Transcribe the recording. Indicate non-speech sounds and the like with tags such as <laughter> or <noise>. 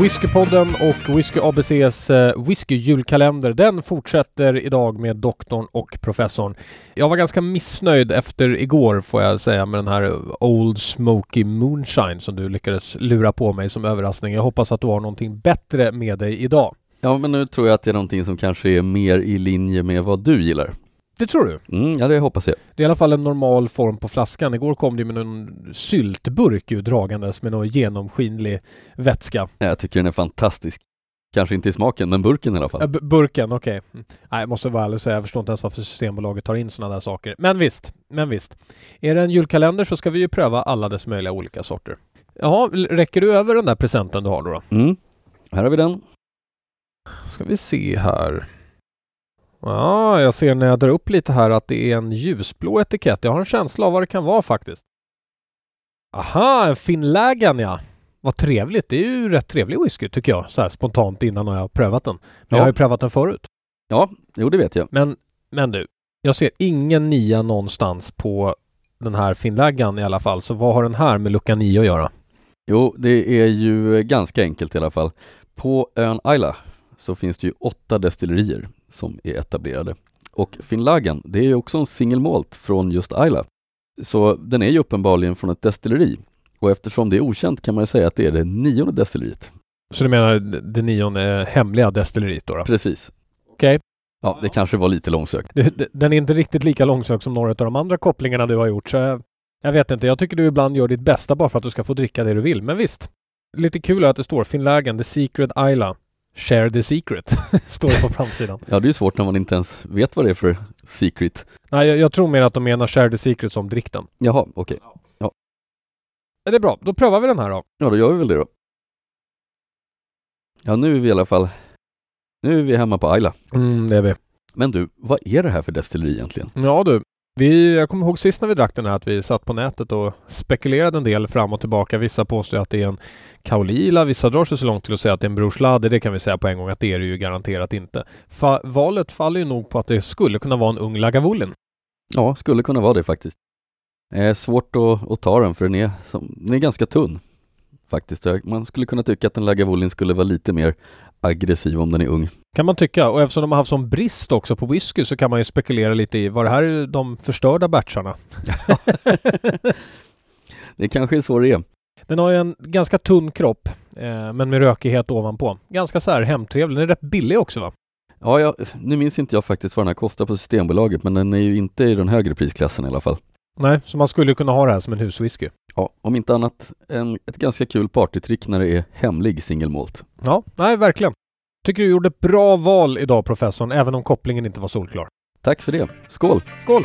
Whiskypodden och Whisky ABCs eh, whiskyjulkalender, den fortsätter idag med doktorn och professorn. Jag var ganska missnöjd efter igår får jag säga med den här Old Smoky Moonshine som du lyckades lura på mig som överraskning. Jag hoppas att du har någonting bättre med dig idag. Ja, men nu tror jag att det är någonting som kanske är mer i linje med vad du gillar. Det tror du? Mm, ja, det hoppas jag. Det är i alla fall en normal form på flaskan. Igår kom det med någon syltburk ju dragandes med någon genomskinlig vätska. Jag tycker den är fantastisk. Kanske inte i smaken, men burken i alla fall. Äh, burken, okej. Okay. Mm. Nej, jag måste vara ärlig och säga, jag förstår inte ens varför Systembolaget tar in sådana där saker. Men visst, men visst. Är det en julkalender så ska vi ju pröva alla dess möjliga olika sorter. Jaha, räcker du över den där presenten du har då? då? Mm, här har vi den. Ska vi se här. Ja, jag ser när jag drar upp lite här att det är en ljusblå etikett. Jag har en känsla av vad det kan vara faktiskt. Aha, en Finnlägen ja. Vad trevligt. Det är ju rätt trevlig whisky tycker jag, så här spontant innan jag har prövat den. Men ja. jag har ju prövat den förut. Ja, jo det vet jag. Men, men du, jag ser ingen nia någonstans på den här Finnläggan i alla fall. Så vad har den här med lucka 9 att göra? Jo, det är ju ganska enkelt i alla fall. På ön Ayla så finns det ju åtta destillerier som är etablerade. Och Finnlagen, det är ju också en single malt från just Ayla. Så den är ju uppenbarligen från ett destilleri. Och eftersom det är okänt kan man ju säga att det är det nionde destilleriet. Så du menar det nionde hemliga destilleriet då? då? Precis. Okej. Okay. Ja, det kanske var lite långsökt. Den är inte riktigt lika långsökt som några av de andra kopplingarna du har gjort. Så jag, jag vet inte, jag tycker du ibland gör ditt bästa bara för att du ska få dricka det du vill. Men visst, lite kul att det står Finnlägen, The Secret Isla. Share the secret, <laughs> står det på framsidan. ja, det är svårt när man inte ens vet vad det är för secret. Nej, jag, jag tror mer att de menar share the secret som drikten. Jaha, okej. Okay. Ja. Är det bra? Då prövar vi den här då. Ja, då gör vi väl det då. Ja, nu är vi i alla fall... Nu är vi hemma på Ayla. Mm, det är vi. Men du, vad är det här för destilleri egentligen? Ja du, vi, jag kommer ihåg sist när vi drack den här att vi satt på nätet och spekulerade en del fram och tillbaka. Vissa påstår att det är en Kaolila, vissa drar sig så långt till att säga att det är en Brorslade. Det kan vi säga på en gång att det är det ju garanterat inte. Fa valet faller ju nog på att det skulle kunna vara en ung Lagavulin. Ja, skulle kunna vara det faktiskt. Det är svårt att, att ta den för den är, som, den är ganska tunn faktiskt. Man skulle kunna tycka att en Lagavulin skulle vara lite mer aggressiv om den är ung. Kan man tycka. Och eftersom de har haft sån brist också på whisky så kan man ju spekulera lite i, var det här de förstörda batcharna? <laughs> det kanske är så det är. Den har ju en ganska tunn kropp, eh, men med rökighet ovanpå. Ganska så här hemtrevlig. Den är rätt billig också va? Ja, jag, nu minns inte jag faktiskt vad den här kostar på Systembolaget, men den är ju inte i den högre prisklassen i alla fall. Nej, så man skulle kunna ha det här som en huswhisky. Ja, om inte annat en, ett ganska kul partytrick när det är hemlig single malt. Ja, nej verkligen. Tycker du gjorde ett bra val idag professorn, även om kopplingen inte var solklar. Tack för det. Skål! Skål!